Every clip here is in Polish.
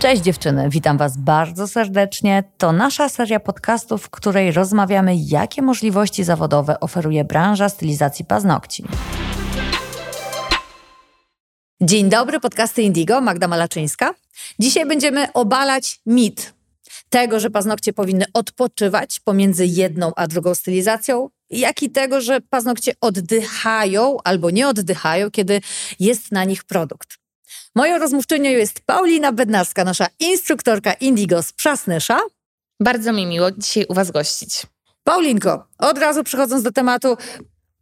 Cześć dziewczyny, witam Was bardzo serdecznie. To nasza seria podcastów, w której rozmawiamy, jakie możliwości zawodowe oferuje branża stylizacji paznokci. Dzień dobry, podcasty Indigo, Magda Malaczyńska. Dzisiaj będziemy obalać mit tego, że paznokcie powinny odpoczywać pomiędzy jedną a drugą stylizacją, jak i tego, że paznokcie oddychają albo nie oddychają, kiedy jest na nich produkt. Moją rozmówczynią jest Paulina Bednarska, nasza instruktorka Indigo z Przasnysza. Bardzo mi miło dzisiaj u Was gościć. Paulinko, od razu przechodząc do tematu,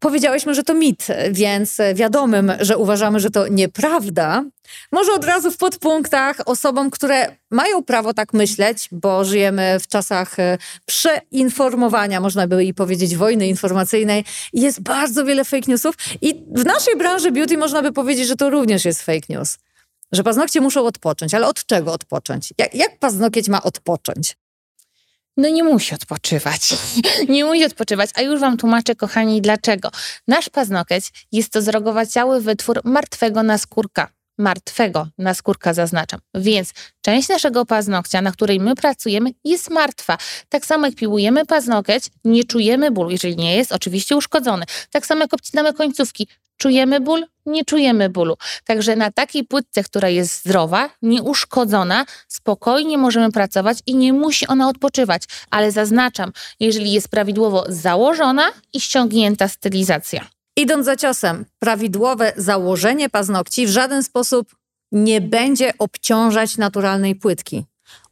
Powiedziałyśmy, że to mit, więc wiadomym, że uważamy, że to nieprawda. Może od razu w podpunktach osobom, które mają prawo tak myśleć, bo żyjemy w czasach e, przeinformowania, można by i powiedzieć wojny informacyjnej. Jest bardzo wiele fake newsów i w naszej branży beauty można by powiedzieć, że to również jest fake news. Że paznokcie muszą odpocząć, ale od czego odpocząć? Jak, jak paznokieć ma odpocząć? no nie musi odpoczywać. nie musi odpoczywać, a już Wam tłumaczę, kochani, dlaczego. Nasz paznokieć jest to zrogowaciały wytwór martwego naskórka. Martwego naskórka zaznaczam. Więc część naszego paznokcia, na której my pracujemy, jest martwa. Tak samo jak piłujemy paznokieć, nie czujemy bólu, jeżeli nie jest oczywiście uszkodzony. Tak samo jak obcinamy końcówki, Czujemy ból? Nie czujemy bólu. Także na takiej płytce, która jest zdrowa, nieuszkodzona, spokojnie możemy pracować i nie musi ona odpoczywać. Ale zaznaczam, jeżeli jest prawidłowo założona i ściągnięta stylizacja. Idąc za ciosem, prawidłowe założenie paznokci w żaden sposób nie będzie obciążać naturalnej płytki.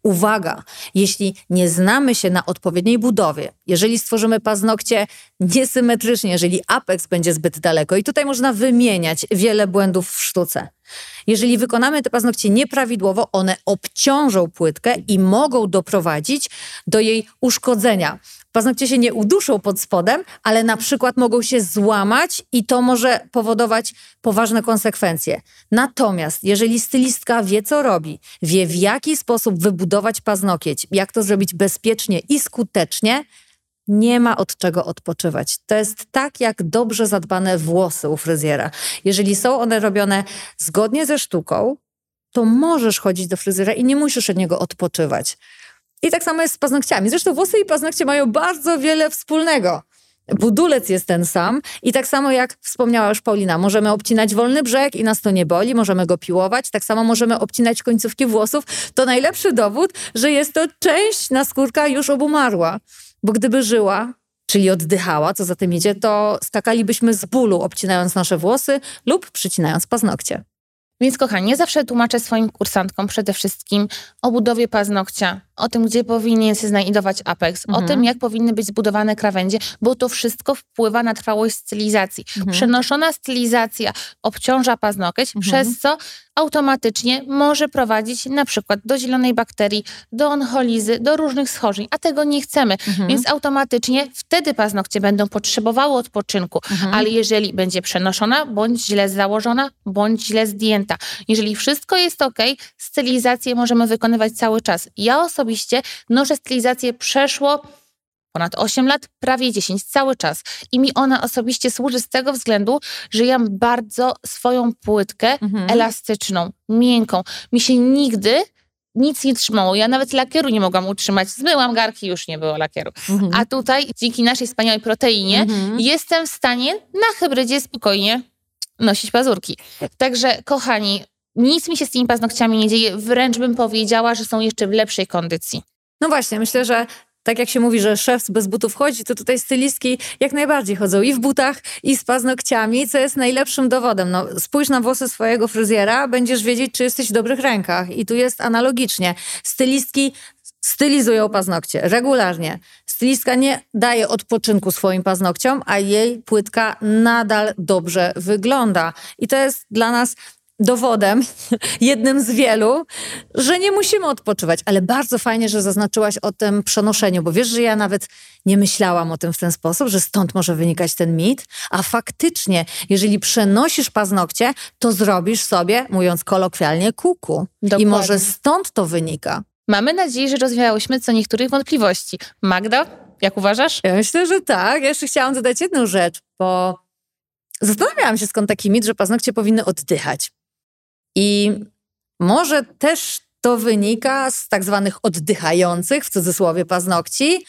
Uwaga, jeśli nie znamy się na odpowiedniej budowie, jeżeli stworzymy paznokcie niesymetrycznie, jeżeli apex będzie zbyt daleko, i tutaj można wymieniać wiele błędów w sztuce. Jeżeli wykonamy te paznokcie nieprawidłowo, one obciążą płytkę i mogą doprowadzić do jej uszkodzenia. Paznokcie się nie uduszą pod spodem, ale na przykład mogą się złamać i to może powodować poważne konsekwencje. Natomiast jeżeli stylistka wie, co robi, wie w jaki sposób wybudować paznokieć, jak to zrobić bezpiecznie i skutecznie, nie ma od czego odpoczywać. To jest tak jak dobrze zadbane włosy u fryzjera. Jeżeli są one robione zgodnie ze sztuką, to możesz chodzić do fryzjera i nie musisz od niego odpoczywać. I tak samo jest z paznokciami. Zresztą włosy i paznokcie mają bardzo wiele wspólnego. Budulec jest ten sam i tak samo jak wspomniała już Paulina, możemy obcinać wolny brzeg i nas to nie boli, możemy go piłować, tak samo możemy obcinać końcówki włosów. To najlepszy dowód, że jest to część naskórka już obumarła, bo gdyby żyła, czyli oddychała, co za tym idzie, to skakalibyśmy z bólu obcinając nasze włosy lub przycinając paznokcie. Więc kochani, zawsze tłumaczę swoim kursantkom przede wszystkim o budowie paznokcia, o tym, gdzie powinien się znajdować apex, mhm. o tym, jak powinny być zbudowane krawędzie, bo to wszystko wpływa na trwałość stylizacji. Mhm. Przenoszona stylizacja obciąża paznokieć, mhm. przez co automatycznie może prowadzić na przykład do zielonej bakterii, do oncholizy, do różnych schorzeń, a tego nie chcemy. Mhm. Więc automatycznie wtedy paznokcie będą potrzebowały odpoczynku, mhm. ale jeżeli będzie przenoszona, bądź źle założona, bądź źle zdjęta, jeżeli wszystko jest ok, stylizację możemy wykonywać cały czas. Ja osobiście noszę stylizację przeszło ponad 8 lat, prawie 10, cały czas. I mi ona osobiście służy z tego względu, że ja mam bardzo swoją płytkę mhm. elastyczną, miękką. Mi się nigdy nic nie trzymało. Ja nawet lakieru nie mogłam utrzymać. Zmyłam garki, już nie było lakieru. Mhm. A tutaj, dzięki naszej wspaniałej proteinie, mhm. jestem w stanie na hybrydzie spokojnie nosić pazurki. Także, kochani, nic mi się z tymi paznokciami nie dzieje. Wręcz bym powiedziała, że są jeszcze w lepszej kondycji. No właśnie, myślę, że tak jak się mówi, że szef bez butów chodzi, to tutaj stylistki jak najbardziej chodzą i w butach, i z paznokciami, co jest najlepszym dowodem. No, spójrz na włosy swojego fryzjera, będziesz wiedzieć, czy jesteś w dobrych rękach. I tu jest analogicznie. Stylistki stylizują paznokcie regularnie. Stylistka nie daje odpoczynku swoim paznokciom, a jej płytka nadal dobrze wygląda. I to jest dla nas dowodem, jednym z wielu, że nie musimy odpoczywać. Ale bardzo fajnie, że zaznaczyłaś o tym przenoszeniu, bo wiesz, że ja nawet nie myślałam o tym w ten sposób, że stąd może wynikać ten mit, a faktycznie, jeżeli przenosisz paznokcie, to zrobisz sobie, mówiąc kolokwialnie, kuku. Dokładnie. I może stąd to wynika. Mamy nadzieję, że rozwiałyśmy co niektórych wątpliwości. Magda, jak uważasz? Ja myślę, że tak. Ja jeszcze chciałam dodać jedną rzecz, bo zastanawiałam się, skąd taki mit, że paznokcie powinny oddychać. I może też To wynika z tak zwanych oddychających, w cudzysłowie, paznokci,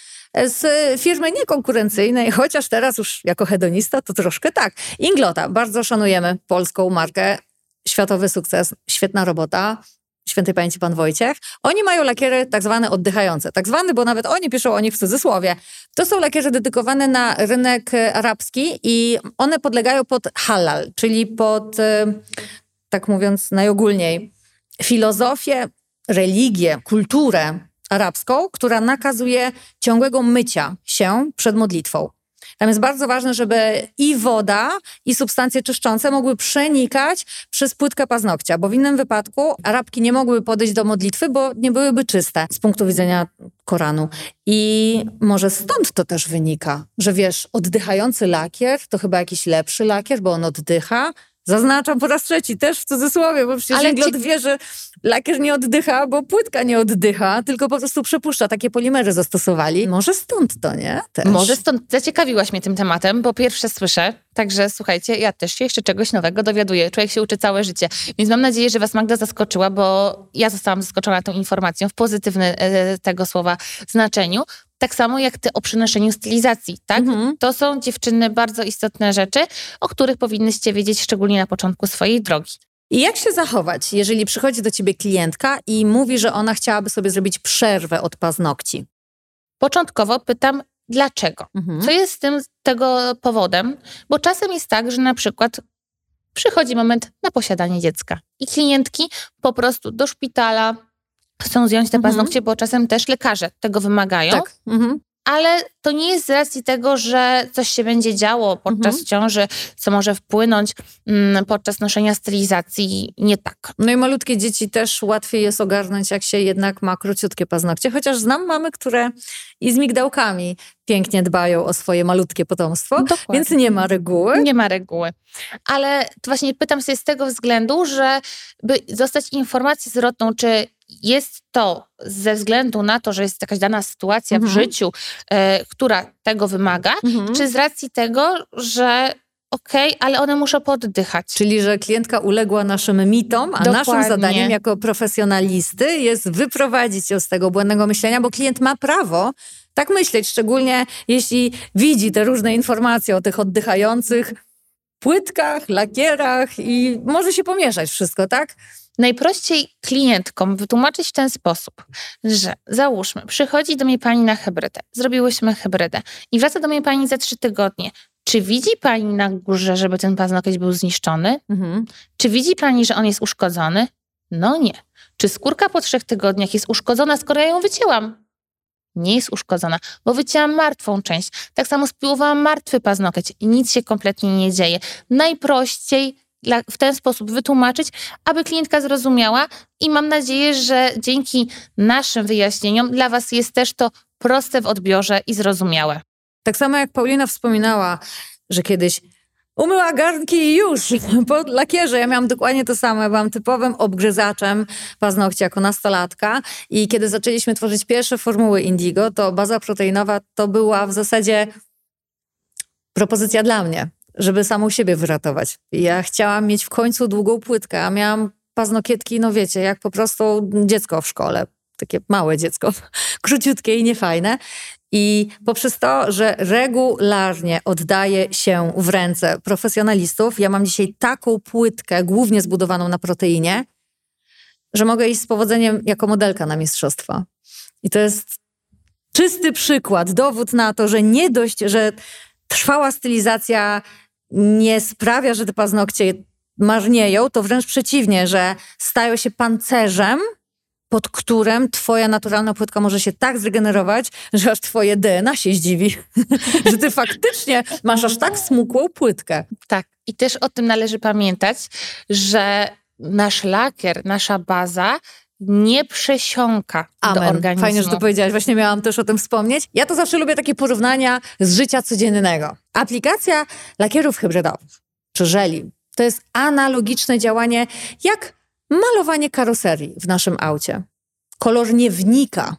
z firmy niekonkurencyjnej, chociaż teraz już jako hedonista to troszkę tak. Inglota, bardzo szanujemy polską markę, światowy sukces, świetna robota świętej pamięci pan Wojciech, oni mają lakiery tak zwane oddychające. Tak zwane, bo nawet oni piszą o nich w cudzysłowie. To są lakiery dedykowane na rynek arabski i one podlegają pod halal, czyli pod, e, tak mówiąc najogólniej, filozofię, religię, kulturę arabską, która nakazuje ciągłego mycia się przed modlitwą. Tam jest bardzo ważne, żeby i woda, i substancje czyszczące mogły przenikać przez płytkę paznokcia, bo w innym wypadku arabki nie mogłyby podejść do modlitwy, bo nie byłyby czyste z punktu widzenia Koranu. I może stąd to też wynika, że wiesz, oddychający lakier to chyba jakiś lepszy lakier, bo on oddycha, Zaznaczam po raz trzeci, też w cudzysłowie, bo przecież Ale Inglot ci... wie, że lakier nie oddycha, bo płytka nie oddycha, tylko po prostu przepuszcza. Takie polimery zastosowali. Może stąd to, nie? Też. Może stąd. Zaciekawiłaś mnie tym tematem, bo pierwsze słyszę, także słuchajcie, ja też się jeszcze czegoś nowego dowiaduję. Człowiek się uczy całe życie. Więc mam nadzieję, że was Magda zaskoczyła, bo ja zostałam zaskoczona tą informacją w pozytywnym e, tego słowa znaczeniu. Tak samo jak ty o przenoszeniu stylizacji, tak? Mhm. To są dziewczyny bardzo istotne rzeczy, o których powinnyście wiedzieć szczególnie na początku swojej drogi. I jak się zachować, jeżeli przychodzi do ciebie klientka i mówi, że ona chciałaby sobie zrobić przerwę od paznokci? Początkowo pytam, dlaczego? Mhm. Co jest z tym tego powodem? Bo czasem jest tak, że na przykład przychodzi moment na posiadanie dziecka i klientki po prostu do szpitala, chcą zdjąć te mhm. paznokcie, bo czasem też lekarze tego wymagają. Tak. Mhm. Ale to nie jest z racji tego, że coś się będzie działo podczas mhm. ciąży, co może wpłynąć mm, podczas noszenia stylizacji. Nie tak. No i malutkie dzieci też łatwiej jest ogarnąć, jak się jednak ma króciutkie paznokcie. Chociaż znam mamy, które i z migdałkami pięknie dbają o swoje malutkie potomstwo, Dokładnie. więc nie ma reguły. Nie ma reguły. Ale właśnie pytam się z tego względu, że by dostać informację zwrotną, czy jest to ze względu na to, że jest jakaś dana sytuacja mhm. w życiu, e, która tego wymaga, mhm. czy z racji tego, że okej, okay, ale one muszą poddychać. Czyli, że klientka uległa naszym mitom, a Dokładnie. naszym zadaniem jako profesjonalisty jest wyprowadzić ją z tego błędnego myślenia, bo klient ma prawo tak myśleć, szczególnie jeśli widzi te różne informacje o tych oddychających płytkach, lakierach i może się pomieszać wszystko, tak? Najprościej klientkom wytłumaczyć w ten sposób, że załóżmy, przychodzi do mnie pani na hybrydę, zrobiłyśmy hybrydę i wraca do mnie pani za trzy tygodnie. Czy widzi pani na górze, żeby ten paznokieć był zniszczony? Mhm. Czy widzi pani, że on jest uszkodzony? No nie. Czy skórka po trzech tygodniach jest uszkodzona, skoro ja ją wycięłam? Nie jest uszkodzona, bo wycięłam martwą część. Tak samo spiłowałam martwy paznokieć i nic się kompletnie nie dzieje. Najprościej w ten sposób wytłumaczyć, aby klientka zrozumiała i mam nadzieję, że dzięki naszym wyjaśnieniom dla Was jest też to proste w odbiorze i zrozumiałe. Tak samo jak Paulina wspominała, że kiedyś umyła garnki i już, po lakierze. Ja miałam dokładnie to samo. Ja byłam typowym obgryzaczem paznokci jako nastolatka i kiedy zaczęliśmy tworzyć pierwsze formuły Indigo, to baza proteinowa to była w zasadzie propozycja dla mnie żeby samą siebie wyratować. Ja chciałam mieć w końcu długą płytkę, a miałam paznokietki, no wiecie, jak po prostu dziecko w szkole. Takie małe dziecko, króciutkie i niefajne. I poprzez to, że regularnie oddaję się w ręce profesjonalistów, ja mam dzisiaj taką płytkę, głównie zbudowaną na proteinie, że mogę iść z powodzeniem jako modelka na mistrzostwa. I to jest czysty przykład, dowód na to, że nie dość, że trwała stylizacja nie sprawia, że te paznokcie marnieją, to wręcz przeciwnie, że stają się pancerzem, pod którym twoja naturalna płytka może się tak zregenerować, że aż twoje DNA się zdziwi, że ty faktycznie masz aż tak smukłą płytkę. Tak. I też o tym należy pamiętać, że nasz lakier, nasza baza nie przesiąka Amen. do organizmu. Fajnie, że to powiedziałaś. Właśnie miałam też o tym wspomnieć. Ja to zawsze lubię takie porównania z życia codziennego. Aplikacja lakierów hybrydowych czy żeli to jest analogiczne działanie jak malowanie karoserii w naszym aucie. Kolor nie wnika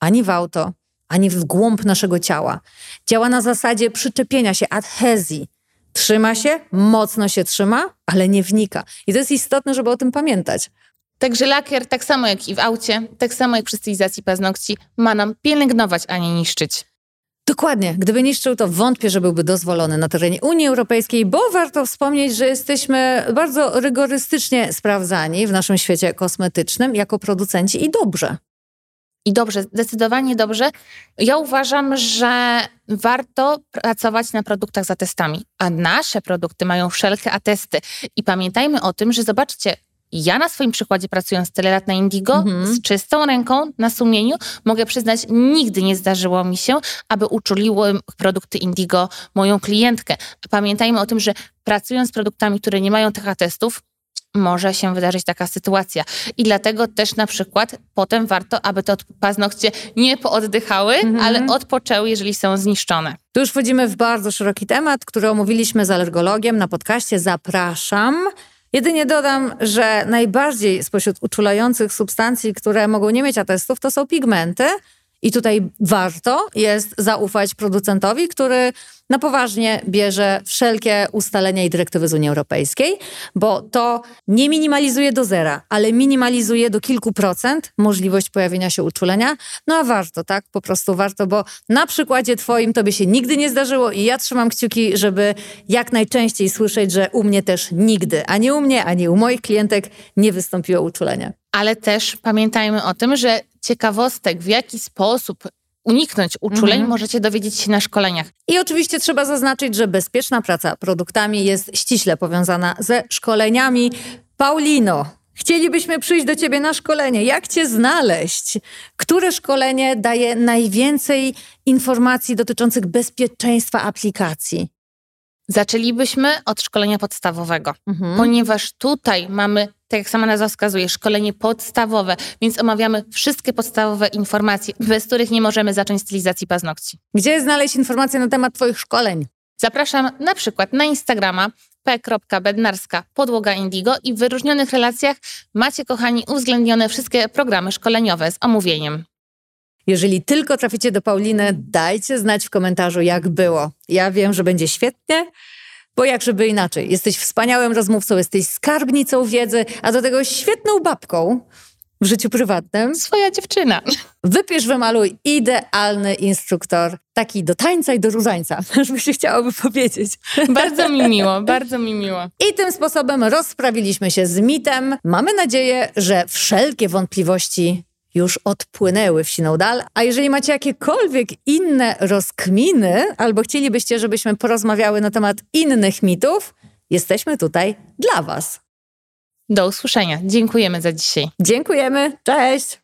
ani w auto, ani w głąb naszego ciała. Działa na zasadzie przyczepienia się, adhezji. Trzyma się, mocno się trzyma, ale nie wnika. I to jest istotne, żeby o tym pamiętać. Także lakier, tak samo jak i w aucie, tak samo jak przy stylizacji paznokci, ma nam pielęgnować, a nie niszczyć. Dokładnie. Gdyby niszczył, to wątpię, że byłby dozwolony na terenie Unii Europejskiej, bo warto wspomnieć, że jesteśmy bardzo rygorystycznie sprawdzani w naszym świecie kosmetycznym jako producenci i dobrze. I dobrze, zdecydowanie dobrze. Ja uważam, że warto pracować na produktach za testami, a nasze produkty mają wszelkie atesty. I pamiętajmy o tym, że zobaczcie, ja na swoim przykładzie pracując tyle lat na Indigo, mhm. z czystą ręką na sumieniu, mogę przyznać, nigdy nie zdarzyło mi się, aby uczuliły produkty Indigo moją klientkę. Pamiętajmy o tym, że pracując z produktami, które nie mają tych atestów, może się wydarzyć taka sytuacja. I dlatego też na przykład potem warto, aby te paznokcie nie pooddychały, mhm. ale odpoczęły, jeżeli są zniszczone. Tu już wchodzimy w bardzo szeroki temat, który omówiliśmy z alergologiem na podcaście. Zapraszam. Jedynie dodam, że najbardziej spośród uczulających substancji, które mogą nie mieć atestów, to są pigmenty. I tutaj warto jest zaufać producentowi, który na poważnie bierze wszelkie ustalenia i dyrektywy z Unii Europejskiej, bo to nie minimalizuje do zera, ale minimalizuje do kilku procent możliwość pojawienia się uczulenia. No a warto, tak? Po prostu warto, bo na przykładzie twoim to by się nigdy nie zdarzyło i ja trzymam kciuki, żeby jak najczęściej słyszeć, że u mnie też nigdy, ani u mnie, ani u moich klientek nie wystąpiło uczulenie. Ale też pamiętajmy o tym, że ciekawostek, w jaki sposób uniknąć uczuleń, mhm. możecie dowiedzieć się na szkoleniach. I oczywiście trzeba zaznaczyć, że bezpieczna praca produktami jest ściśle powiązana ze szkoleniami. Paulino, chcielibyśmy przyjść do Ciebie na szkolenie. Jak Cię znaleźć? Które szkolenie daje najwięcej informacji dotyczących bezpieczeństwa aplikacji? Zaczęlibyśmy od szkolenia podstawowego, mhm. ponieważ tutaj mamy tak jak sama nazwa wskazuje, szkolenie podstawowe, więc omawiamy wszystkie podstawowe informacje, bez których nie możemy zacząć stylizacji paznokci. Gdzie znaleźć informacje na temat Twoich szkoleń? Zapraszam na przykład na Instagrama p.bednarska podłoga indigo i w wyróżnionych relacjach macie, kochani, uwzględnione wszystkie programy szkoleniowe z omówieniem. Jeżeli tylko traficie do Pauliny, dajcie znać w komentarzu, jak było. Ja wiem, że będzie świetnie. Bo jak żeby inaczej, jesteś wspaniałym rozmówcą, jesteś skarbnicą wiedzy, a do tego świetną babką w życiu prywatnym. Swoja dziewczyna. Wypisz, wymaluj idealny instruktor, taki do tańca i do różańca, aż by się chciałoby powiedzieć. Bardzo mi miło, bardzo mi miło. I tym sposobem rozprawiliśmy się z mitem. Mamy nadzieję, że wszelkie wątpliwości już odpłynęły w siną dal. A jeżeli macie jakiekolwiek inne rozkminy, albo chcielibyście, żebyśmy porozmawiały na temat innych mitów, jesteśmy tutaj dla Was. Do usłyszenia. Dziękujemy za dzisiaj. Dziękujemy. Cześć.